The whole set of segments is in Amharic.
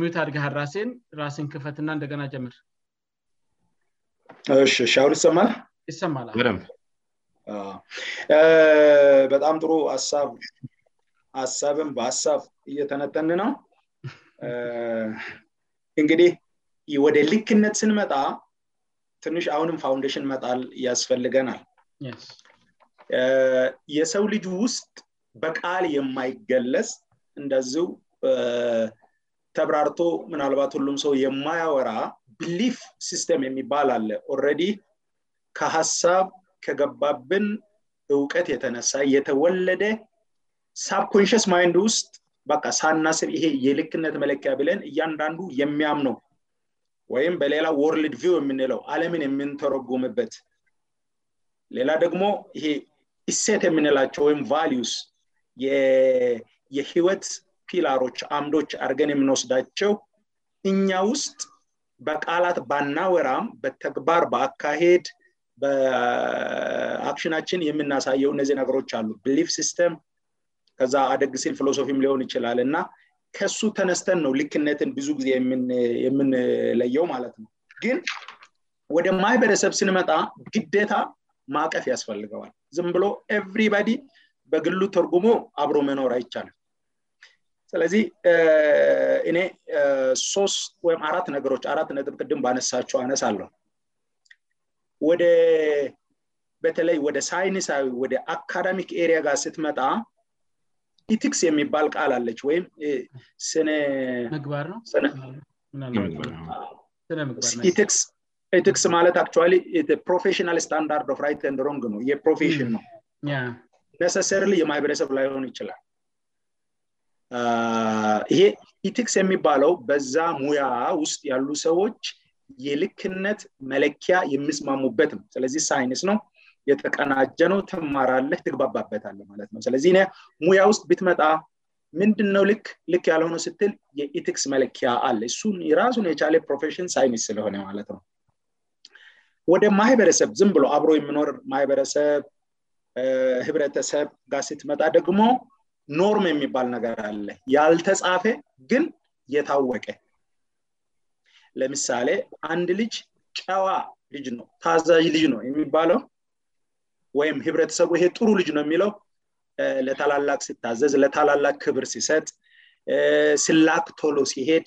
ሚትአድግሃር ራሴን ራሴን ክፈትእና እንደገና ጀምርሻአሁን ይሰማላ ይሰማላ በጣም ጥሩ ሳሀሳብም በሀሳብ እየተነጠንነው እንግዲህ ወደ ልክነት ስንመጣ ትንሽ አሁንም ፋውንዴሽን መጣል ያስፈልገናል የሰው ልጁ ውስጥ በቃል የማይገለጽ እንደዚው ተብራርቶ ምናልባት ሁሉም ሰው የማያወራ ብሊፍ ሲስተም የሚባል አለ ኦረዲ ከሀሳብ ከገባብን እውቀት የተነሳ የተወለደ ሳብኮንሽስ ማይንድ ውስጥ በ ሳና ስብ ይሄ የልክነት መለኪያ ብለን እያንዳንዱ የሚያምነው ወይም በሌላ ወርልድ ቪው የምንለው አለምን የምንተረጉምበት ሌላ ደግሞ ይ ሴት የምንላቸው ወይም ቫስ የህወት ላሮች አምዶች አርገን የምንወስዳቸው እኛ ውስጥ በቃላት ባናወራም በተግባር በአካሄድ በአክሽናችን የምናሳየው እነዚህ ነገሮች አሉ ብሊፍ ሲስተም ከዛ አደግ ሲል ፊሎሶፊም ሊሆን ይችላል እና ከሱ ተነስተን ነው ልክነትን ብዙ ጊዜ የምንለየው ማለት ነው ግን ወደ ማይበረሰብ ስንመጣ ግደታ ማዕቀፍ ያስፈልገዋል ዝም ብሎ ኤብሪባዲ በግሉ ተርጉሞ አብሮ መኖር አይቻልል ስለዚህ እኔ ሶስት ወይም አራት ነገሮች አራት ነጥብ ቅድም ባነሳቸው አነሳ አለው ወደበተለይ ወደ ሳይንሳዊ ወደ አካዳሚክ ኤሪያ ጋር ስትመጣ ኢቲክስ የሚባል ቃልአለች ወይም ነትክስ ማለት አ ፕሮፌሽናል ስታንዳርድ ራይትንደሮንግ ነው የፕሮፌሽን ነው ነሰሰሪይ የማህበረሰብ ላይሆን ይችላል ይሄ ኢቲክስ የሚባለው በዛ ሙያ ውስጥ ያሉ ሰዎች የልክነት መለኪያ የሚስማሙበት ነው ስለዚህ ሳይንስ ነው የተቀናጀ ነው ተማራለህ ትግባባበታለ ማለት ነው ስለዚህ ሙያ ውስጥ ቢትመጣ ምንድነው ልክ ያለሆነ ስትል የኢቲክስ መለኪያ አለ እ የራሱን የቻለ ፕሮፌሽን ሳይንስ ስለሆነ ማለት ነው ወደ ማህበረሰብ ዝም ብሎ አብሮ የምኖር ማህበረሰብ ህብረተሰብ ጋር ስትመጣ ደግሞ ኖርም የሚባል ነገር አለ ያልተጻፈ ግን የታወቀ ለምሳሌ አንድ ልጅ ጨዋ ልጅ ነው ታዛዥ ልጅ ነው የሚባለው ወይም ህብረተሰቡ ይሄ ጥሩ ልጅ ነው የሚለው ለተላላቅ ሲታዘዝ ለተላላቅ ክብር ሲሰጥ ስላክ ቶሎ ሲሄድ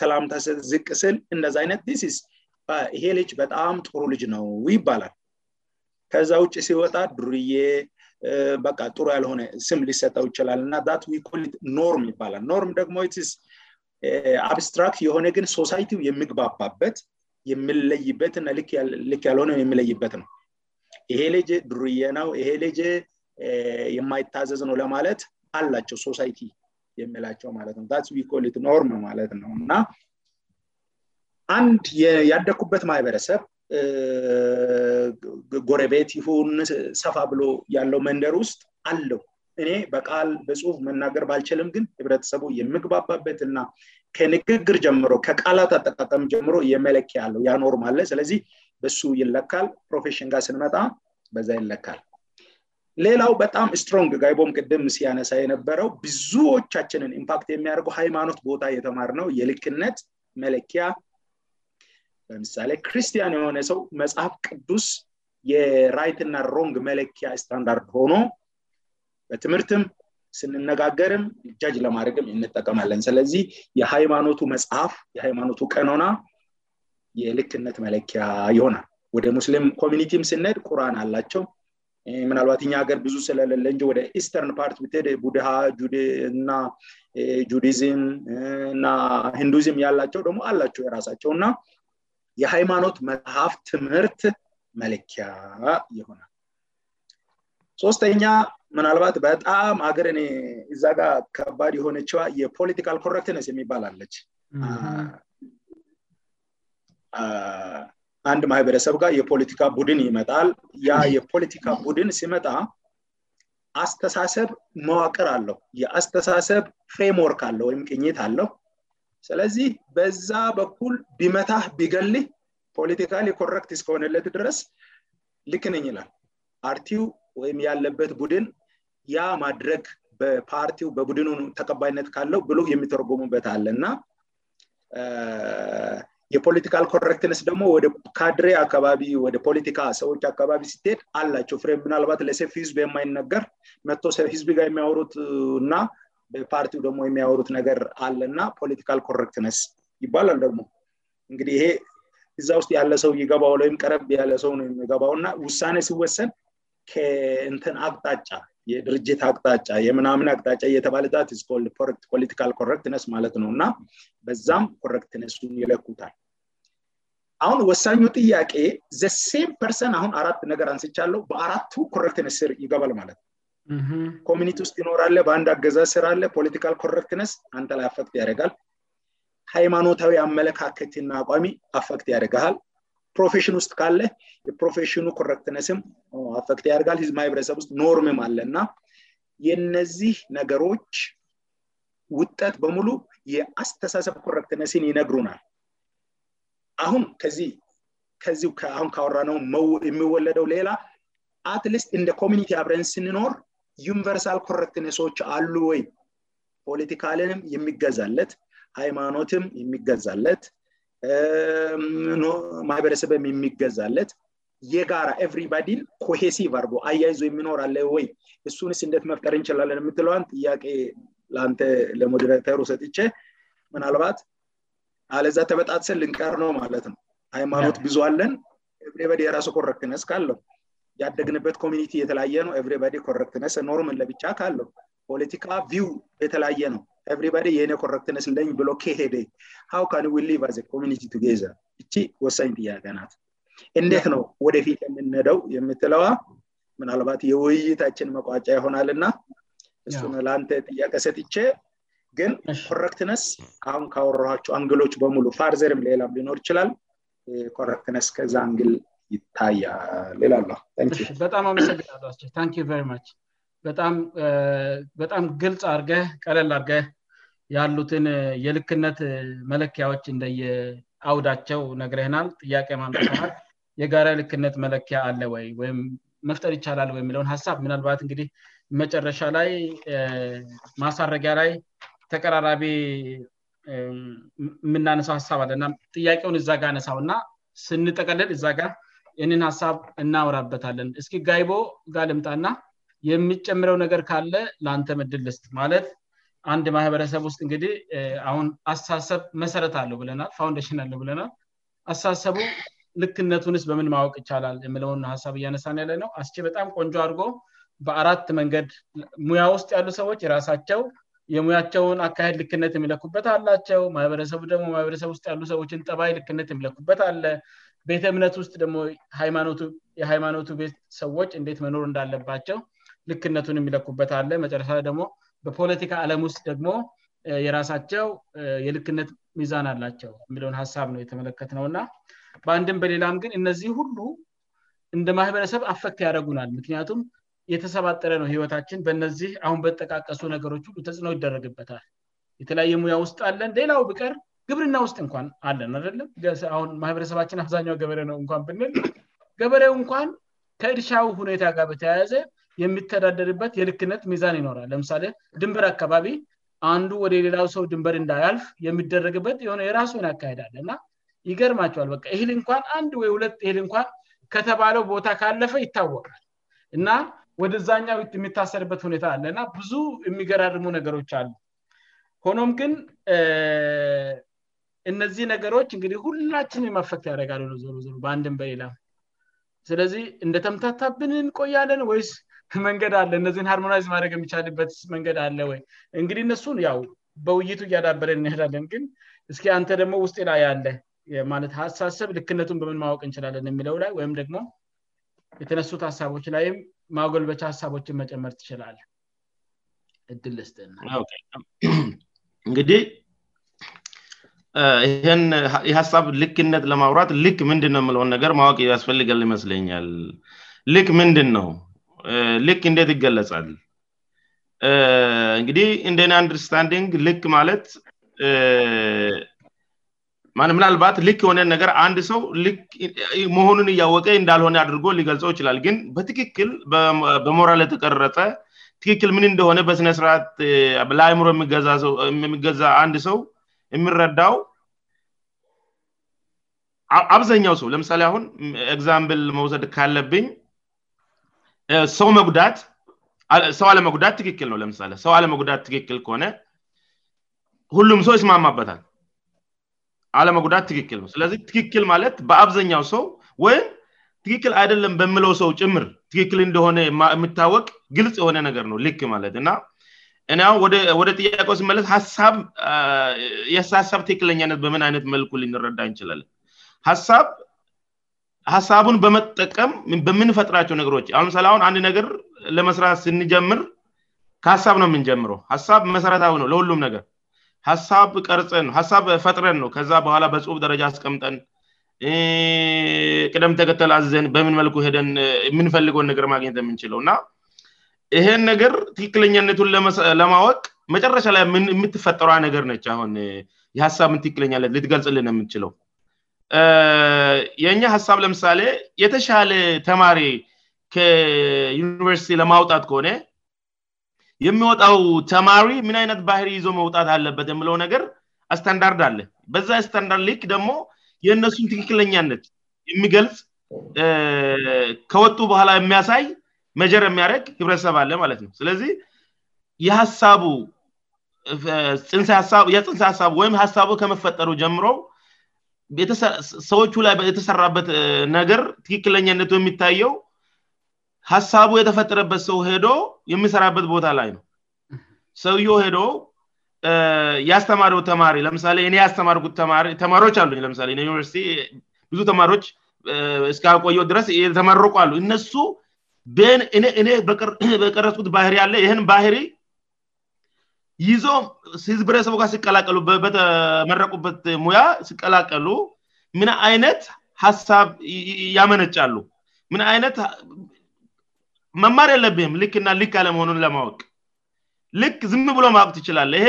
ሰላምተሰ ዝቅ ስን እንደዛ አይነት ስይሄ ልጅ በጣም ጥሩ ልጅ ነው ይባላል ከዛ ውጭ ሲወጣ ዱርዬ በቃ ጥሩ ያልሆነ ስም ሊሰጠው ይችላል እና ዛት ዊኮሊት ኖርም ይባላል ኖርም ደግሞ ስ አብስትራክት የሆነ ግን ሶሳይቲው የሚግባባበት የሚለይበት ና ልክ ያልሆነ የሚለይበት ነው ይሄልጅ ድርዬ ነው ይሄ ልጅ የማይታዘዝ ነው ለማለት አላቸው ሶሳይቲ የሚላቸው ማለት ነው ዛት ዊኮሊት ኖርም ማለት ነው እና አንድ ያደኩበት ማህበረሰብ ጎረቤት ይሁን ሰፋ ብሎ ያለው መንደር ውስጥ አለው እኔ በቃል በጽሁፍ መናገር ባልችልም ግን ህብረተሰቡ የምግባባበትና ከንግግር ጀምሮ ከቃላት አጠቃጠም ጀምሮ የመለኪያ አለው ያኖርም አለ ስለዚህ በሱ ይለካል ፕሮፌሽን ጋር ስንመጣ በዛ ይለካል ሌላው በጣም ስትሮንግ ጋይቦም ቅድም ሲያነሳ የነበረው ብዙዎቻችንን ኢምፓክት የሚያደርገ ሃይማኖት ቦታ የተማር ነው የልክነት መለኪያ በምሳሌ ክርስቲያን የሆነ ሰው መጽሐፍ ቅዱስ የራይትና ሮንግ መለኪያ ስታንዳርድ ሆኖ በትምህርትም ስንነጋገርም ጃጅ ለማድርግም እንጠቀማለን ስለዚህ የሃይማኖቱ መጽሐፍ የሃይማኖቱ ቀኖና የልክነት መለኪያ የሆና ወደ ሙስሊም ኮሚኒቲም ስነድ ቁርአን አላቸው ምናልባት ኛ ሀገር ብዙ ስለለለእን ወደ ኢስተርን ፓርት ት ቡድሃ ና ጁድዝም እና ሂንዱዝም ያላቸው ደግሞ አላቸው የራሳቸውና የሃይማኖት መጽሐፍ ትምህርት መልኪያ የሆነል ሶስተኛ ምናልባት በጣም አገር እዛ ጋር ከባድ የሆነችዋ የፖለቲካል ኮረክትነስ የሚባላለች አንድ ማህበረሰብ ጋር የፖለቲካ ቡድን ይመጣል ያ የፖለቲካ ቡድን ሲመጣ አስተሳሰብ መዋቅር አለው የአስተሳሰብ ፍሬምወርክ አለው ወይም ቅኝት አለው ስለዚህ በዛ በኩል ቢመታህ ቢገል ፖለቲካ ኮረክት እስከሆነለት ድረስ ልክን ኝላል ፓርቲው ወይም ያለበት ቡድን ያ ማድረግ በፓርቲው በቡድኑ ተቀባይነት ካለው ብሎ የሚተረጎሙበት አለ እና የፖለቲካል ኮረክትነስ ደግሞ ወደካድሬ አካባቢ ወደ ፖለቲካ ሰዎች አካባቢ ስትሄድ አላቸው ፍሬም ምናልባት ለሰፊ ህዝብ የማይነገር መ ህዝቢ ጋር የሚያወሩት እና በፓርቲው ደግሞ የሚያወሩት ነገር አለ ና ፖለቲካል ኮረክትነስ ይባላል ደግሞ እንግዲህ ይሄ እዛ ውስጥ ያለ ሰው ይገባው ወይም ቀረብ ያለሰው ነው የሚገባውእና ውሳኔ ሲወሰን ከእንትን አቅጣጫ የድርጅት አቅጣጫ የምናምን አቅጣጫ እየተባለዛትፖሊቲካል ኮረክትነስ ማለት ነው እና በዛም ኮረክትነሱን ይለኩታል አሁን ወሳኙ ጥያቄ ዘሴን ፐርሰን አሁን አራት ነገር አንስቻለው በአራቱ ኮረክትነስር ይገባል ማለት ነው Mm-hmm. ኮሚኒቲ ውስጥ ይኖራአለ በአንድ አገዛዝ ስራ አለ ፖለቲካል ኮረክትነስ አንተ ላይ አፈቅት ያደጋል ሃይማኖታዊ አመለካከትና አቋሚ አፈቅት ያደገሃል ፕሮፌሽን ውስጥ ካለ የፕሮፌሽኑ ኮረክትነስም አፈቅት ያደርጋል ህዝማ ህብረሰብ ውስጥ ኖርምም አለ እና የነዚህ ነገሮች ውጠት በሙሉ የአስተሳሰብ ኮረክትነስን ይነግሩናል አሁን ህአሁን ወራ ነው የሚወለደው ሌላ አትሊስት እንደ ኮሚኒቲ አብረን ስንኖር ዩኒቨርሳል ኮረክትነሶች አሉ ወይም ፖለቲካልንም የሚገዛለት ሃይማኖትም የሚገዛለትማህበረሰብም የሚገዛለት የጋራ ኤብሪባዲን ኮሄሲቭ አርጎ አያይዞ የሚኖራለ ወይ እሱን ስ እንደት መፍጠር እንችላለን የምትለዋን ጥያቄ ለአንተ ለሞዴተሩ ሰጥቼ ምናልባት አለዛ ተበጣጥሰ ልንቀር ነው ማለት ነው ሃይማኖት ብዙዋለን የራሱ ኮረክትነስ ካለው ያደግንበት ኮሚኒቲ የተለያየ ነው ሪባዲ ኮረክትነስ ኖርምን ለብቻ ካለው ፖለቲካ ቪ የተለያየ ነው ሪባዲ የእኔ ኮረክትነስ ለኝ ብሎ ከሄዴ ው ሚኒቱጌዛቺ ወሳኝ ጥያቀ ናት እንደት ነው ወደፊት የምነደው የምትለዋ ምናልባት የውይይታችን መቋጫ የሆናል እና እሱ ለአንተ ጥያቀ ሰጥቼ ግን ኮረክትነስ ሁን ካወረኋችው አንግሎች በሙሉ ፋርዘርም ሌላም ሊኖር ይችላል ኮክትነስ ከ ግል ይታያል ላበጣም አመሰግዳሉቸ ታን ዩ ጣበጣም ግልጽ አርገ ቀለል አርገህ ያሉትን የልክነት መለኪያዎች እንደየአውዳቸው ነገር ህናል ጥያቄ ማምጠል የጋራ የልክነት መለኪያ አለ ወይ ወይም መፍጠር ይቻላል የሚለው ሀሳብ ምናልባት እንግዲህ መጨረሻ ላይ ማሳረጊያ ላይ ተቀራራቢ የምናነሳው ሀሳብ አለእና ጥያቄውን እዛ ጋ ያነሳው እና ስንጠቀልል እዛ ጋ ይንን ሀሳብ እናውራበታለን እስኪ ጋይቦ ጋ ልምጣና የሚጨምረው ነገር ካለ ለአንተ ምድል ልስት ማለት አንድ ማህበረሰብ ውስጥ እንግዲህ አሁን አሳሰብ መሰረት አለው ብለናል ፋንዴሽን አለ ብለናል አሳሳሰቡ ልክነቱንስ በምን ማወቅ ይቻላል የሚለው ሀሳብ እያነሳን ያለ ነው አስቼ በጣም ቆንጆ አድርጎ በአራት መንገድ ሙያ ውስጥ ያሉ ሰዎች የራሳቸው የሙያቸውን አካሄድ ልክነት የሚለኩበት አላቸው ማህበረሰቡ ደግሞ ማህበረሰብ ውስጥ ያሉ ሰዎችንጠባይ ልክነት የሚለኩበት አለ ቤተ እምነት ውስጥ ደግሞ የሃይማኖቱ ቤት ሰዎች እንዴት መኖር እንዳለባቸው ልክነቱን የሚለኩበትአለ መጨረሻዊ ደግሞ በፖለቲካ ዓለም ውስጥ ደግሞ የራሳቸው የልክነት ሚዛን አላቸው የሚለውን ሀሳብ ነው የተመለከት ነው እና በአንድም በሌላም ግን እነዚህ ሁሉ እንደ ማህበረሰብ አፈክት ያደረጉናል ምክንያቱም የተሰባጠረ ነው ህይወታችን በእነዚህ አሁን በተጠቃቀሱ ነገሮች ሁሉ ተጽዕኖ ይደረግበታል የተለያየ ሙያ ውስጥ አለን ሌላው ብቀር ግብርና ውስጥ እንኳን አለን አደለም አሁን ማህበረሰባችን አብዛኛው ገበሬ ነው እንኳን ብንል ገበሬው እንኳን ከእርሻው ሁኔታ ጋር በተያያዘ የሚተዳደርበት የልክነት ሚዛን ይኖራል ለምሳሌ ድንበር አካባቢ አንዱ ወደ ሌላው ሰው ድንበር እንዳያልፍ የሚደረግበት የሆነ የራሱን ያካሄዳለእና ይገርማቸዋል በቃ እህል እንኳን አንድ ወይ ሁለት ህል እንኳን ከተባለው ቦታ ካለፈ ይታወቃል እና ወደዛኛው የሚታሰርበት ሁኔታ አለ እና ብዙ የሚገራርሙ ነገሮች አሉ ሆኖም ግን እነዚህ ነገሮች እንግዲህ ሁላችን የማፈክት ያደረጋሉነ ሮ ሮ በአንድም በሌላም ስለዚህ እንደተምታታብንንቆያለን ወይስ መንገድ አለ እነዚን ሃርሞናይዝ ማድረግ የሚቻልበት መንገድ አለ ወይ እንግዲህ እነሱን ያው በውይይቱ እያዳበረን እንሄዳለን ግን እስኪ አንተ ደግሞ ውስጥ ላ ያለ ማት ሀሳሰብ ልክነቱን በምን ማወቅ እንችላለን የሚለው ላይ ወይም ደግሞ የተነሱት ሀሳቦች ላይም ማወገልበቻ ሀሳቦችን መጨመር ትችላል እድል ልስጥናእህ ይህን የሀሳብ ልክነት ለማውራት ልክ ምንድንነው የምለውን ነገር ማወቅ ያስፈልጋል ይመስለኛል ልክ ምንድን ነው ልክ እንት ይገለጻል እንግዲህ እንደኔ አንድርስታንድንግ ልክ ማለት ምናልባት ልክ የሆነ ነገር አንድ ሰው ልክ መሆኑን እያወቀ እንዳልሆነ አድርጎ ሊገልጸው ይችላል ግን በትክክል በሞራል የተቀረጠ ትክክል ምን እንደሆነ በስነስርዓት ላአይምሮ የሚገዛ አንድ ሰው የምረዳው አብዘኛው ሰው ለምሳሌ አሁን ኤግዛምፕል መውሰድ ካለብኝ ሰው መጉዳት ሰው አለመጉዳት ትክክል ነው ለምሳሌ ሰው አለመጉዳት ትክክል ከሆነ ሁሉም ሰው ይስማማበታል አለመጉዳት ትክክል ነው ስለዚህ ትክክል ማለት በአብዘኛው ሰው ወይም ትክክል አይደለም በምለው ሰው ጭምር ትክክል እንደሆነ የምታወቅ ግልጽ የሆነ ነገር ነው ልክ ማለትና እሁ ወደ ጥያቄው ስመለስ ሳ ሀሳብ ትክለኛነት በምን አይነት መልኩ ልንረዳ እንችላለን ሀሳቡን በመጠቀም በምንፈጥራቸው ነገሮች አሁ ምሳሌ አሁን አንድ ነገር ለመስራት ስንጀምር ከሀሳብ ነው የምንጀምረው ሀሳብ መሰረታዊ ነው ለሁሉም ነገር ሀሳብ ቀርጸን ነው ሀሳብ ፈጥረን ነው ከዛ በኋላ በጽሁፍ ደረጃ አስቀምጠን ቅደም ተከተል አዘዘን በምን መልኩ ሄደን የምንፈልገውን ነገር ማግኘት የምንችለው እና ይህን ነገር ትክክለኛነቱን ለማወቅ መጨረሻ ላይ የምትፈጠሯ ነገር ነች አሁን ይሀሳብን ትክክለኛለት ሊትገልጽልን የምንችለው የእኛ ሀሳብ ለምሳሌ የተሻለ ተማሪ ከዩኒቨርስቲ ለማውጣት ከሆነ የሚወጣው ተማሪ ምን አይነት ባህር ይዞ መውጣት አለበት የምለው ነገር ስታንዳርድ አለን በዛ ስታንዳርድ ክ ደግሞ የእነሱን ትክክለኛነት የሚገልጽ ከወጡ በኋላ የሚያሳይ መጀር የሚያደረግ ህብረተሰብ አለ ማለት ነው ስለዚህ የሳቡ የፅንሰ ሀሳቡ ወይም ሀሳቡ ከመፈጠሩ ጀምሮ ሰዎቹ ላይ የተሰራበት ነገር ትክክለኝነቱ የሚታየው ሀሳቡ የተፈጠረበት ሰው ሄዶ የሚሰራበት ቦታ ላይ ነው ሰውየ ሄዶ የስተማረው ተማሪ ለምሳሌ ኔ ያስተማርተማሪዎች አሉ ለምዩኒቨርስ ብዙ ተማሪች እስከቆየው ድረስ የተመርቁ አሉ እነሱ ንእኔ በቀረሱት ባህር ያለ ይህን ባህሪ ይዞ ብረተሰብ ኳ ሲቀላቀሉ በተመረቁበት ሙያ ሲቀላቀሉ ምን አይነት ሀሳብ ያመነጫሉ ምን አይነት መማር የለብህም ልክና ልክ አለመሆኑን ለማወቅ ልክ ዝም ብሎ ማወቅ ትችላለ ይሄ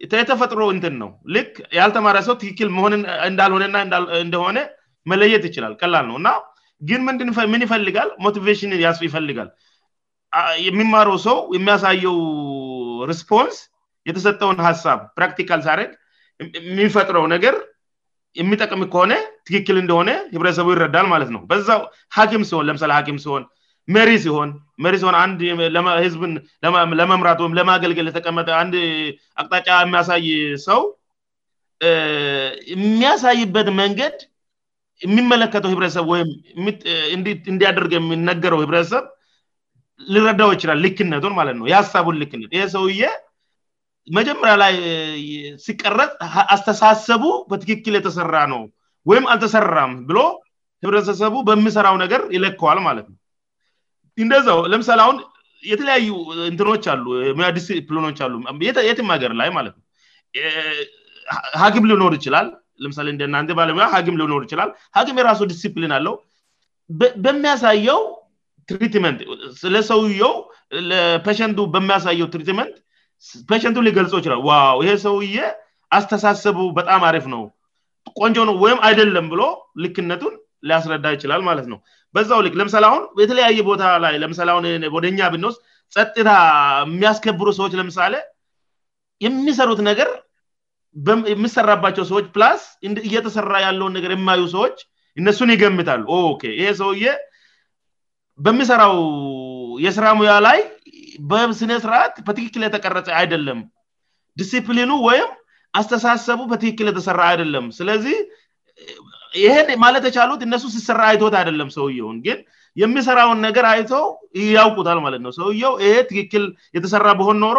የተፈጥሮ እንትን ነው ልክ ያልተማረ ሰው ትክክል ሆን እንዳልሆነና እንደሆነ መለየት ይችላል ቀላል ነውእና ግን ምን ይፈልጋል ሞቲቬሽንን ያስ ይፈልጋል የሚማረው ሰው የሚያሳየው ሪስፖንስ የተሰጠውን ሀሳብ ፕራክቲካል ሳረቅ የሚፈጥረው ነገር የሚጠቅም ከሆነ ትክክል እንደሆነ ህብረተሰቡ ይረዳል ማለት ነው በዛ ሀኪም ሲሆን ለምሳሌ ኪም ሲሆን መሪ ሲሆን ሪሲሆን ንህዝብ ለመምራት ወይም ለማገልገል የተቀመጠ አንድ አቅጣጫ የሚያሳይ ሰው የሚያሳይበት መንገድ የሚመለከተው ህብረተሰብ ወይም እንዲያደርገው የሚነገረው ህብረተሰብ ልረዳው ይችላል ልክነቱን ማለት ነው የሀሳቡን ልክነት ይህ ሰውየ መጀመሪያ ላይ ሲቀረጽ አስተሳሰቡ በትክክል የተሰራ ነው ወይም አልተሰራም ብሎ ህብረተሰቡ በሚሰራው ነገር ይለከዋል ማለት ነው እንደዚው ለምሳሌ አሁን የተለያዩ እንትኖች አሉ ዲስ ፕኖች አሉ የት ገር ላይ ማለት ነው ሀክም ሊኖር ይችላል ለምሳሌ እንደናን ባለሙያ ሀም ሊኖር ይችላል ሀግም የራሱ ዲሲፕሊን አለው በሚያሳየው ትሪትመንት ስለሰውየው ፔሽንቱ በሚያሳየው ትሪትመንት ፔሽንቱ ሊገልጸ ይችላል ዋው ይሄ ሰውዬ አስተሳሰቡ በጣም አሪፍ ነው ቆንጆው ነው ወይም አይደለም ብሎ ልክነቱን ሊያስረዳ ይችላል ማለት ነው በዛው ልክ ለምሳሌ አሁን የተለያየ ቦታ ላይ ለምሳሁ ወደኛ ብንወስ ጸጥታ የሚያስከብሩ ሰዎች ለምሳሌ የሚሰሩት ነገር የሚሰራባቸው ሰዎች ፕላስ እየተሰራ ያለውን ነገር የማዩ ሰዎች እነሱን ይገምታል ይሄ ሰውዬ በሚሰራው የስራ ሙያ ላይ በስነስርዓት በትክክል የተቀረጸ አይደለም ዲሲፕሊኑ ወይም አስተሳሰቡ በትክክል የተሰራ አይደለም ስለዚህ ይህን ማለት የቻሉት እነሱ ሲሰራ አይትት አይደለም ሰውየውን ግን የሚሰራውን ነገር አይተው ያውቁታል ማለት ነው ሰውየው ይሄ ትክክል የተሰራ በሆን ኖሮ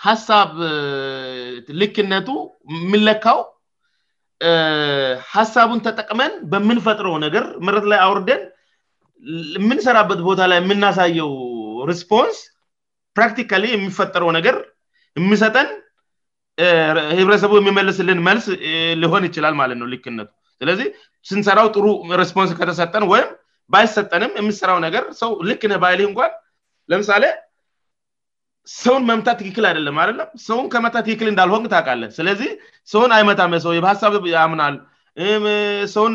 ሀሳብ ልክነቱ የሚለካው ሀሳቡን ተጠቅመን በምንፈጥረው ነገር ምረት ላይ አውርደን የምንሰራበት ቦታ ላይ የምናሳየው ሪስፖንስ ፕራክቲካ የሚፈጠረው ነገር የሚሰጠን ህብረተሰቡ የሚመልስልን መልስ ሊሆን ይችላል ማለት ነው ልክነቱ ስለዚህ ስንሰራው ጥሩ ሪስፖንስ ከተሰጠን ወይም ባይሰጠንም የምሰራው ነገር ሰው ልክነ ባይ እንኳን ለምሳሌ ሰውን መምታት ትክክል አይደለም አደለም ሰውን ከመታ ትክክል እንዳልሆን ታቃለ ስለዚህ ሰውን አይመታ ሰው በሀሳብ ያምናል ሰውን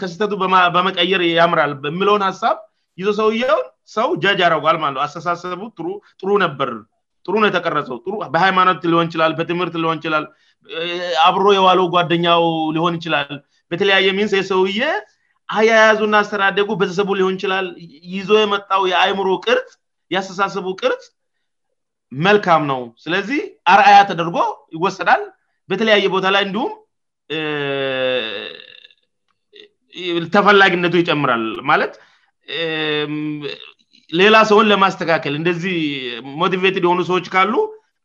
ከስህተቱ በመቀየር ያምራል የምለውን ሀሳብ ይዞ ሰውየው ሰው ጃጅ ያደረጓል ማ ለው አስተሳሰቡ ጥሩ ነበር ጥሩ ነው የተቀረሰው በሃይማኖት ሊሆን ይችላል በትምህርት ሊሆን ይችላል አብሮ የዋለው ጓደኛው ሊሆን ይችላል በተለያየ ሚንስ የሰውዬ አያያዙና አስተዳደጉ በተሰቡ ሊሆን ይችላል ይዞ የመጣው የአይምሮ ቅርጽ የአስተሳሰቡ ቅርጽ መልካም ነው ስለዚህ አርአያ ተደርጎ ይወሰዳል በተለያየ ቦታ ላይ እንዲሁም ተፈላጊነቱ ይጨምራል ማለት ሌላ ሰውን ለማስተካከል እንደዚህ ሞቲቬትድ የሆኑ ሰዎች ካሉ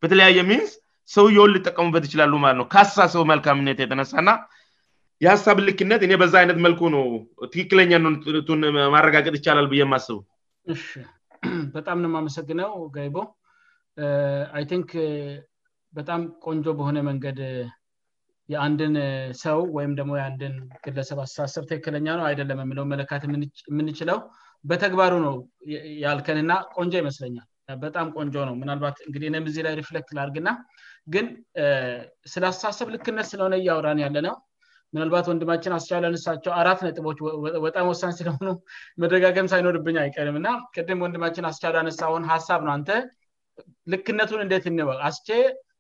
በተለያየ ሚንስ ሰውየውን ሊጠቀሙበት ይችላሉ ማለት ነው ከሀሳሰቡ መልካም ኔ የተነሳእና የሀሳብ ልክነት እኔ በዛ አይነት መልኩ ነው ትክክለኛ ነቱን ማረጋገጥ ይቻላል ብዬ ማስቡበጣምም መሰግነውቦ አይንክ uh, uh, በጣም ቆንጆ በሆነ መንገድ uh, የአንድን ሰው ወይም ደግሞ የአንድን ግለሰብ አስተሳሰብ ትክክለኛ ነው አይደለም የምለው መለካት የምንችለው በተግባሩ ነው ያልከንና ቆንጆ ይመስለኛል በጣም ቆንጆ ነው ምናባት እግዲህ እነምዚህ ላይ ሪፍሌክት ላርግና ግን ስለአተሳሰብ ልክነት ስለሆነ እያውራን ያለነው ምናልባት ወንድማችን አስቻልነሳቸው አራት ነጥቦች በጣም ወሳን ስለሆኑ መደጋገም ሳይኖርብኝ አይቀርምእና ቅድም ወንድማችን አስቻል ነሳሆን ሀሳብ ነው አ ልክነቱን እንዴት እንበቅ አስቼ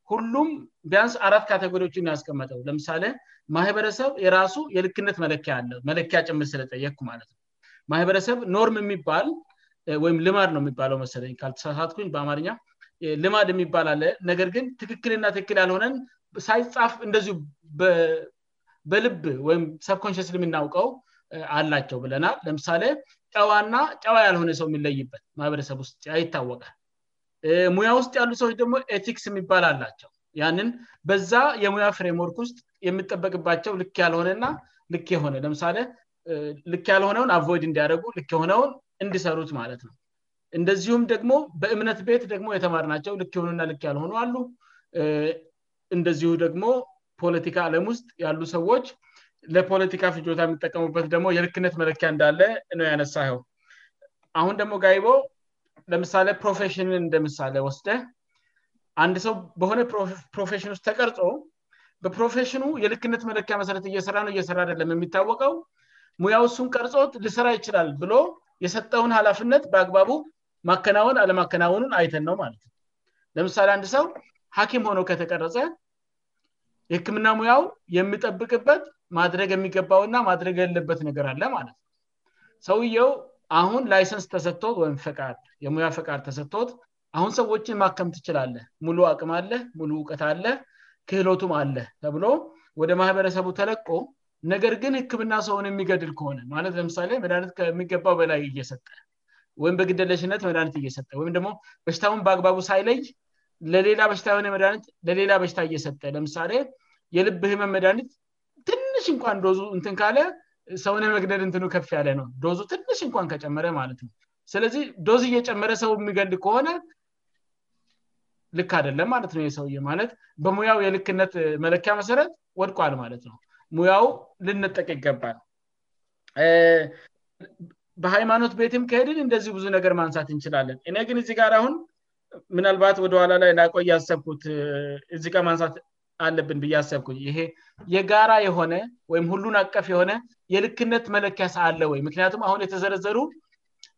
ሁሉም ቢያንስ አራት ካቴጎሪዎችን ያስቀመጠው ለምሳሌ ማህበረሰብ የራሱ የልክነት መለኪያ መለኪያ ጭምር ስለጠየቅ ማለት ነው ማህበረሰብ ኖርም የሚባል ወይም ልማድ ነው የሚባለው መሰለኝ ልተሳሳትኩኝ በአማርኛ ልማድ የሚባላለ ነገር ግን ትክክልና ትክክል ያልሆነን ሳይጻፍ እንደዚሁ በልብ ወይም ሰብኮንሽንስ የምናውቀው አላቸው ብለና ለምሳሌ ጫዋና ጨዋ ያልሆነ ሰው የሚለይበት ማህበረሰብ ውስ ይታወቃል ሙያ ውስጥ ያሉ ሰዎች ደግሞ ኤቲክስ የሚባላላቸው ያንን በዛ የሙያ ፍሬምወርክ ውስጥ የምጠበቅባቸው ልክ ያልሆነና ልክ የሆነ ለምሳሌ ልክ ያልሆነውን አቮይድ እንዲያደረጉ ልክ የሆነውን እንዲሰሩት ማለት ነው እንደዚሁም ደግሞ በእምነት ቤት ደግሞ የተማር ናቸው ልክ የሆኑና ልክ ያልሆኑ አሉ እንደዚሁ ደግሞ ፖለቲካ ዓለም ውስጥ ያሉ ሰዎች ለፖለቲካ ፍጆታ የምጠቀሙበት ደግሞ የልክነት መለኪያ እንዳለ ነው ያነሳ ው አሁን ደግሞ ጋይቦ ለምሳሌ ፕሮፌሽንን እንደ ምሳሌ ወስደ አንድ ሰው በሆነ ፕሮፌሽን ውስጥ ተቀርጾ በፕሮፌሽኑ የልክነት መለኪያ መሰረት እየሰራ ነው እየሰራ አደለም የሚታወቀው ሙያ ሱን ቀርጾት ልስራ ይችላል ብሎ የሰጠውን ሃላፍነት በአግባቡ ማከናወን አለማከናወኑን አይተን ነው ማለት ነው ለምሳሌ አንድ ሰው ሀኪም ሆነው ከተቀረጸ የህክምና ሙያው የሚጠብቅበት ማድረግ የሚገባውና ማድረግ ያለበት ነገር አለ ማለት ነው ሰውየው አሁን ላይሰንስ ተሰጥቶት ወይም ፈቃድ የሙያ ፈቃድ ተሰጥቶት አሁን ሰዎችን ማከም ትችላለ ሙሉ አቅም አለ ሙሉ እውቀት አለ ክህሎቱም አለ ተብሎ ወደ ማህበረሰቡ ተለቆ ነገር ግን ህክምና ሰውን የሚገድል ከሆነ ማለት ለምሳሌ መድኒት ከሚገባው በላይ እየሰጠ ወይም በግደለሽነት መድኃኒት እየሰጠ ወይም ደግሞ በሽታውን በአግባቡ ሳይለይ ለሌላታየሆነኒለሌላ በሽታ እየሰጠ ለምሳሌ የልብ ህመም መድኃኒት ትንሽ እንኳ እንደወዙ እንትን ካለ ሰውነ መግደድ እንትኑ ከፍ ያለ ነው ዶዙ ትንሽ እንኳን ከጨመረ ማለት ነው ስለዚህ ዶዝ እየጨመረ ሰው የሚገድ ከሆነ ልክ አደለም ማለት ነው የሰው ማለት በሙያው የልክነት መለኪያ መሰረት ወድቋል ማለት ነው ሙያው ልንጠቅ ይገባል በሃይማኖት ቤትም ከሄድን እንደዚህ ብዙ ነገር ማንሳት እንችላለን እኔ ግን እዚ ጋር አሁን ምናልባት ወደኋላ ላይ ናቆይ ያሰብኩት እዚጋር ማንሳት አለብን ብያሰብኩኝ ይሄ የጋራ የሆነ ወይም ሁሉን አቀፍ የሆነ የልክነት መለኪያ ሰአለ ወይ ምክንያቱም አሁን የተዘረዘሩ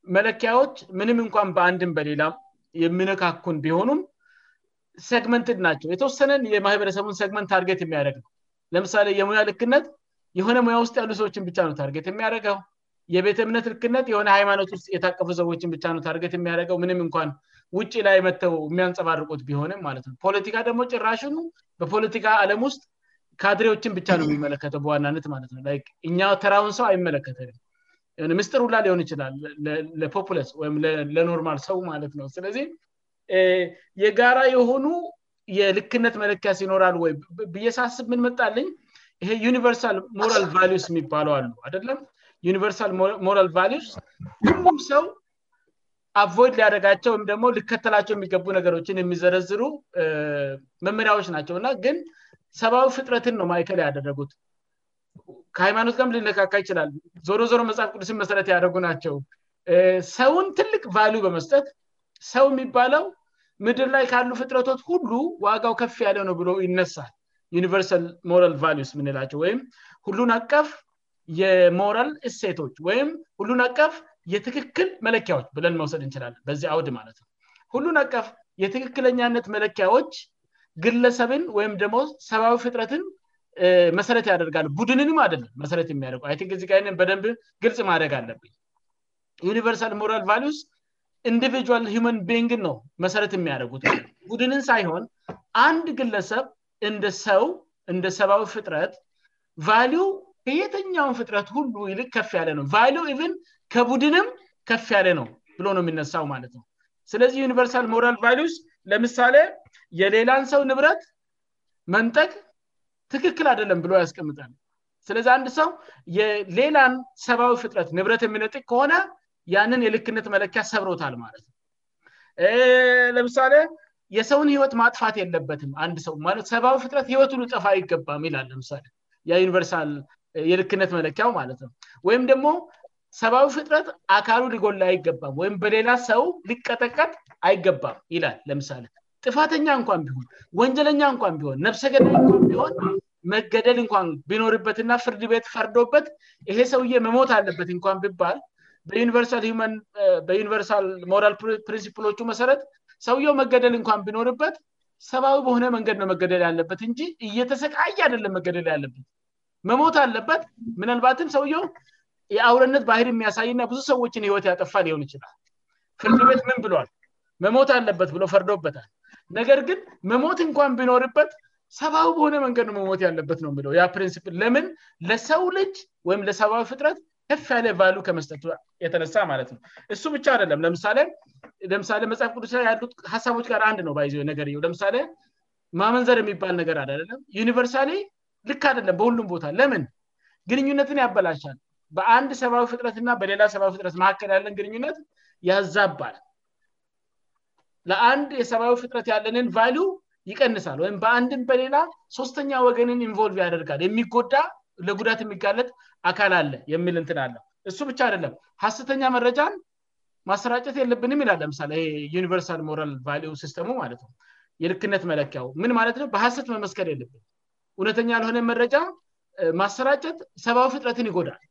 መለኪያዎች ምንም እንኳን በአንድም በሌላ የሚነካኩን ቢሆኑም ሰግመንትን ናቸው የተወሰነን የማህበረሰቡን ሰግመንት ታርጌት የሚያደረግ ነው ለምሳሌ የሙያ ልክነት የሆነ ሙያ ውስጥ ያሉ ሰዎችን ብቻ ነው ታርጌት የሚያደረገው የቤት እምነት ልክነት የሆነ ሃይማኖት ውስጥ የታቀፉ ሰዎችን ብቻ ነው ታርጌት የሚያደገው ምንም እኳን ውጭ ላይ የመጥተው የሚያንጸባርቁት ቢሆንም ማለት ነ ፖለቲካ ደግሞ ጭራሽን በፖለቲካ አለም ውስጥ ካድሬዎችን ብቻ ነው የሚመለከተው በዋናነት ማለት ነው እኛ ተራሁን ሰው አይመለከተልም ምስጥር ላ ሊሆን ይችላል ለፖፕለስ ወይም ለኖርማል ሰው ማለት ነው ስለዚህ የጋራ የሆኑ የልክነት መለኪያስ ሲኖራል ወይም ብየሳስብ ምንመጣልኝ ይሄ ዩኒቨርሳል ሞራል ቫስ የሚባለው አሉ አደለም ዩኒቨርሳል ሞራል ስ ሁሉም ሰው አቮይድ ሊያደጋቸው ወይም ደግሞ ልከተላቸው የሚገቡ ነገሮችን የሚዘረዝሩ መመሪያዎች ናቸው እና ግን ሰብአዊ ፍጥረትን ነው ማይከል ያደረጉት ከሃይማኖት ከም ልነካካ ይችላል ዞሮ ዞሮ መጽሐፍ ቅዱስን መሰረት ያደጉ ናቸው ሰውን ትልቅ ቫሉ በመስጠት ሰው የሚባለው ምድር ላይ ካሉ ፍጥረቶት ሁሉ ዋጋው ከፍ ያለ ነው ብሎ ይነሳል ዩኒቨርሳ ራል ስ ምንላቸው ወይም ሁሉን አቀፍ የሞራል እሴቶች ወይም ሁሉን አቀፍ የትክክል መለኪያዎች ብለን መውሰድ እንችላለን በዚህ አውድ ማለት ነው ሁሉን አቀፍ የትክክለኛነት መለኪያዎች ግለሰብን ወይም ደግሞ ሰብአዊ ፍጥረትን መሰረት ያደርጋሉ ቡድንንም አደለ መረት የሚደጉአይ ዚ በደንብ ግልጽ ማደግ አለብኝ ዩኒቨርሳል ሞራል ቫስ ኢንዲቪል ማን ቢንግን ነው መሰረት የሚያደጉት ቡድንን ሳይሆን አንድ ግለሰብ እንደ ሰው እንደ ሰብአዊ ፍጥረት ቫ እየተኛውን ፍጥረት ሁሉ ይልቅ ከፍ ያለ ነው ን ከቡድንም ከፍ ያለ ነው ብሎ ነው የሚነሳው ማለት ነው ስለዚህ ዩኒቨርሳል ሞራል ቫሉዩስ ለምሳሌ የሌላን ሰው ንብረት መንጠቅ ትክክል አደለም ብሎ ያስቀምጣል ስለዚህ አንድ ሰው የሌላን ሰብዊ ፍጥረት ንብረት የሚነጥቅ ከሆነ ያንን የልክነት መለኪያ ሰብሮታል ማለትነው ለምሳሌ የሰውን ህይወት ማጥፋት የለበትም አንድ ሰው ሰብዊ ፍጥረት ህይወቱ ጠፋ ይገባም ይላል ለምሳ ዩኒርሳልየልክነት መለኪያው ማለትነው ወይም ደግሞ ሰብአዊ ፍጥረት አካሉ ሊጎላ አይገባም ወይም በሌላ ሰው ሊቀጠቀጥ አይገባም ይላል ለምሳሌ ጥፋተኛ እንኳን ቢሆን ወንጀለኛ እንኳን ቢሆን ነብሰገ እን ቢሆን መገደል እንኳን ቢኖርበትና ፍርድ ቤት ፈርዶበት ይሄ ሰውዬ መሞት አለበት እንኳን ብባል ኒቨበዩኒቨርሳል ሞራል ፕሪንሲፕሎቹ መሰረት ሰውየው መገደል እንኳን ቢኖርበት ሰብአዊ በሆነ መንገድ ነው መገደል ያለበት እንጂ እየተሰቃ እያደለም መገደል ያለበት መሞት አለበት ምናልባትም ሰውየው የአውረነት ባህል የሚያሳይና ብዙ ሰዎችን ህይወት ያጠፋ ሊሆን ይችላል ፍልድ ቤት ምን ብሏል መሞት አለበት ብሎ ፈርዶበታል ነገር ግን መሞት እንኳን ቢኖርበት ሰብአው በሆነ መንገድ ነው መሞት ያለበት ነው ለው ያ ፕሪንስፕል ለምን ለሰው ልጅ ወይም ለሰብዊ ፍጥረት ከፍ ያለ ቫሉ ከመስጠቱ የተነሳ ማለት ነው እሱ ብቻ አደለም ለምሳሌ ለምሳሌ መጽሐፍ ቅዱስ ያሉት ሀሳቦች ጋር አንድ ነው ባይዘ ነገር ለምሳሌ ማመንዘር የሚባል ነገር አለም ዩኒቨርሳሌ ልክ አደለም በሁሉም ቦታ ለምን ግንኙነትን ያበላሻል በአንድ ሰብአዊ ፍጥረትና በሌላ ሰብዊ ፍጥረት መካከል ያለን ግንኙነት ያዛባል ለአንድ የሰብአዊ ፍጥረት ያለንን ቫው ይቀንሳል ወይም በአንድን በሌላ ሶስተኛ ወገንን ኢንልቭ ያደርጋል የሚጎዳ ለጉዳት የሚጋለጥ አካል አለ የሚልእንትናለ እሱ ብቻ አደለም ሀሰተኛ መረጃን ማሰራጨት የለብንም ይላል ለምሳሌ የዩኒቨርሳል ራል ሲስተ ማለትነው የልክነት መለኪያው ምን ማለት ነው በሀሰት መመስከል የለብን እውነተኛ ለሆነን መረጃ ማሰራጨት ሰብአዊ ፍጥረትን ይጎዳል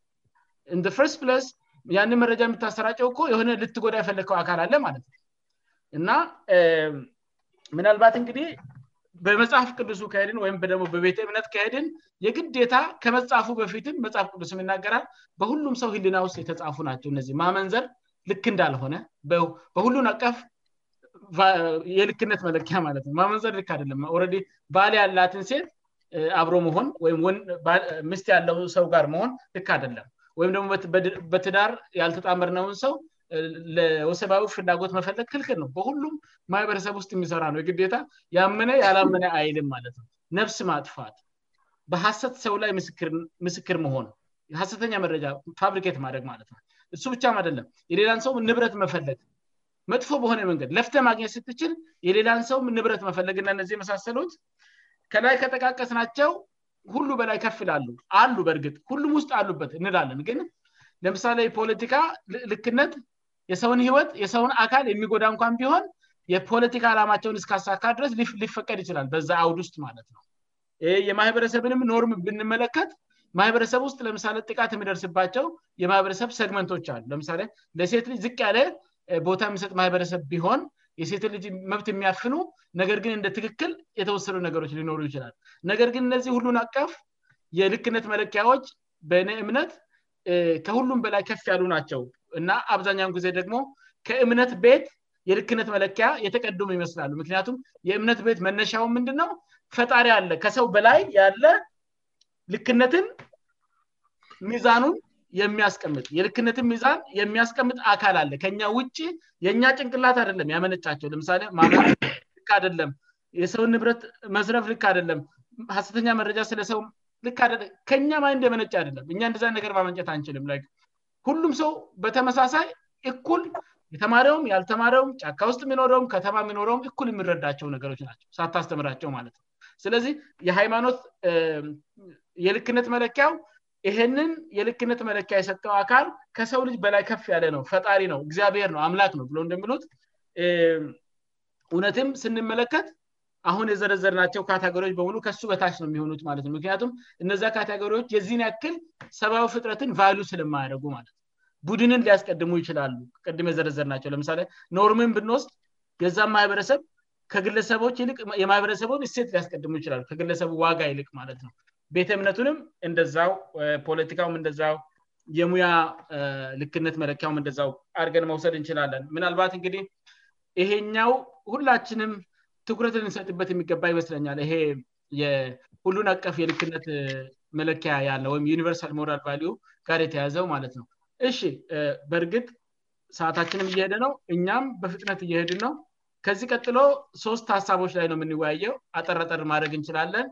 እን ርስት ፕስ ያንን መረጃ የምታሰራጨው እኮ የሆነ ልትጎዳ የፈለግከው አካል አለ ማለት ነው እና ምናልባት እንግዲህ በመጽሐፍ ቅዱሱ ካሄድን ወይም ደሞ በቤተ እምነት ካሄድን የግዴታ ከመጻፉ በፊትም መጽሐፍ ቅዱስም ይናገራል በሁሉም ሰው ህልና ውስጥ የተፃፉ ናቸው እነዚህ ማመንዘር ልክ እንዳልሆነ በሁሉን አቀፍ የልክነት መለኪያ ማለትነ ማመንዘር ልክ አደለም ረ ባሌ ያላትን ሴት አብሮ መሆን ወይምምስት ያለው ሰው ጋር መሆን ልክ አደለም ወይም ደግሞ በትዳር ያልተጣመርነውን ሰው ለወሰባዊች ፍላጎት መፈለግ ክልክል ነው በሁሉም ማህበረሰብ ውስጥ የሚሰራ ነው የግዴታ ያምነ ያላምነ አይልም ማለት ነው ነብስ ማጥፋት በሀሰት ሰው ላይ ምስክር መሆኑ የሀሰተኛ መረጃ ፋብሪኬት ማድረግ ማለት ነ እሱ ብቻም አደለም የሌላን ሰውም ንብረት መፈለግ መጥፎ በሆነ መንገድ ለፍተ ማግኘት ስትችል የሌላን ሰው ንብረት መፈለግእና እነዚህ የመሳሰሉት ከላይ ከጠቃቀስ ናቸው ሁሉ በላይ ከፍላሉ አሉ በእርግጥ ሁሉም ውስጥ አሉበት እንላለን ግን ለምሳሌ የፖለቲካ ልክነት የሰውን ህይወት የሰውን አካል የሚጎዳ እንኳን ቢሆን የፖለቲካ ዓላማቸውን እስካሳካ ድረስ ሊፈቀድ ይችላል በዛ አውድ ውስጥ ማለት ነው የማህበረሰብንም ኖርም ብንመለከት ማህበረሰብ ውስጥ ለምሳሌ ጥቃት የሚደርስባቸው የማህበረሰብ ሰግመንቶች አሉ ለምሳሌ ለሴት ጅ ዝቅ ያለ ቦታ የሚሰጥ ማህበረሰብ ቢሆን የሴቶ ልጅ መብት የሚያፍኑ ነገር ግን እንደ ትክክል የተወሰዱ ነገሮች ሊኖሩ ይችላል ነገር ግን እነዚህ ሁሉን አካፍ የልክነት መለኪያዎች በእኔ እምነት ከሁሉም በላይ ከፍ ያሉ ናቸው እና አብዛኛውን ጊዜ ደግሞ ከእምነት ቤት የልክነት መለኪያ የተቀድሙ ይመስላሉ ምክንያቱም የእምነት ቤት መነሻውን ምንድ ነው ፈጣሪ ያለ ከሰው በላይ ያለ ልክነትን ሚዛኑን የሚያስቀምጥ የልክነትን ሚዛን የሚያስቀምጥ አካል አለ ከኛ ውጭ የእኛ ጭንቅላት አደለም ያመነጫቸው ለምሳሌ አደለም የሰውን ንብረት መስረፍ ልክ አደለም ሀሰተኛ መረጃ ስለ ሰው ል ከኛ ማንድ የመነጭ አደለም እኛ እንዲዛን ነገር ማመንጨት አንችልም ሁሉም ሰው በተመሳሳይ እኩል የተማሪውም ያልተማሪውም ጫካ ውስጥ የሚኖረውም ከተማ የሚኖረውም እኩል የሚረዳቸው ነገሮች ናቸው ሳታስተምራቸው ማለት ነው ስለዚህ የሃይማኖት የልክነት መለኪያው ይህንን የልክነት መለኪ የሰጠው አካል ከሰው ልጅ በላይ ከፍ ያለ ነው ፈጣሪ ነው እግዚአብሔር ነው አምላክ ነው ብሎ እንደሚሉት እውነትም ስንመለከት አሁን የዘረዘር ናቸው ካታጎሪዎች በሙሉ ከሱ በታች ነው የሚሆኑት ማለት ነው ምክንያቱም እነዚ ካታገሪዎች የዚህን ያክል ሰብአዊ ፍጥረትን ቫሉ ስለማያደርጉ ማለት ነ ቡድንን ሊያስቀድሙ ይችላሉ ቀድ የዘረዘርናቸው ለምሳሌ ኖርምን ብንወስድ የዛም ማህበረሰብ ከግለሰቦ የማህበረሰቡን እሴት ሊያስቀድሙ ይችላሉ ከግለሰቡ ዋጋ ይልቅ ማለት ነው ቤተ እምነቱንም እንደዛው ፖለቲካውም እንደዛው የሙያ ልክነት መለኪያውም እንደዛው አርገን መውሰድ እንችላለን ምናልባት እንግዲህ ይሄኛው ሁላችንም ትኩረትን እንሰጥበት የሚገባ ይመስለኛል ይሄ ሁሉን አቀፍ የልክነት መለኪያ ያለውወይም ዩኒቨርሳል ሞራል ቫዩ ጋር የተያዘው ማለት ነው እሺ በእርግጥ ሰአታችንም እየሄደ ነው እኛም በፍጥነት እየሄድ ነው ከዚህ ቀጥሎ ሶስት ሀሳቦች ላይ ነው የምንወያየው አጠርአጠር ማድረግ እንችላለን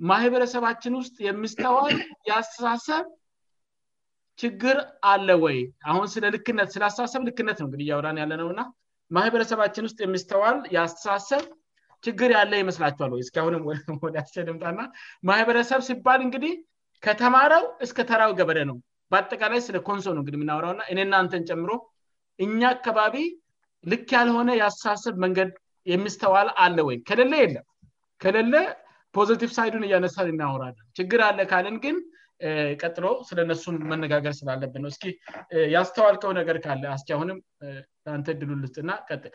ማህበረሰባችን ውስጥ የሚስተዋል የአስተሳሰብ ችግር አለወይ አሁን ስለልክነት ስላስተሳሰብ ልክነት ነውአውራን ያለነውና ማህበረሰባችን ውስጥ የሚስተዋል የስተሳሰብ ችግር ያለ ይመስላቸዋል ወይ እስሁንም ወደቸ ደምጣና ማህበረሰብ ሲባል እንግዲህ ከተማረው እስከ ተራው ገበረ ነው በአጠቃላይ ስለ ኮንሶ ነየምናውራውና እኔናንተን ጨምሮ እኛ አካባቢ ልክ ያልሆነ የአስተሳሰብ መንገድ የሚስተዋል አለ ወይ ከሌለ የለ ለ ፖዘቲቭ ሳይዱን እያነሳን እናውራለን ችግር አለ ካልን ግን ቀጥሎ ስለ ነሱን መነጋገር ስላለብን ነው እስ ያስተዋልከው ነገር ካለ አስኪ ሁንም ለአንተ ድሉ ልስጥና ቀጥል